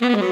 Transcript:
Mm-hmm.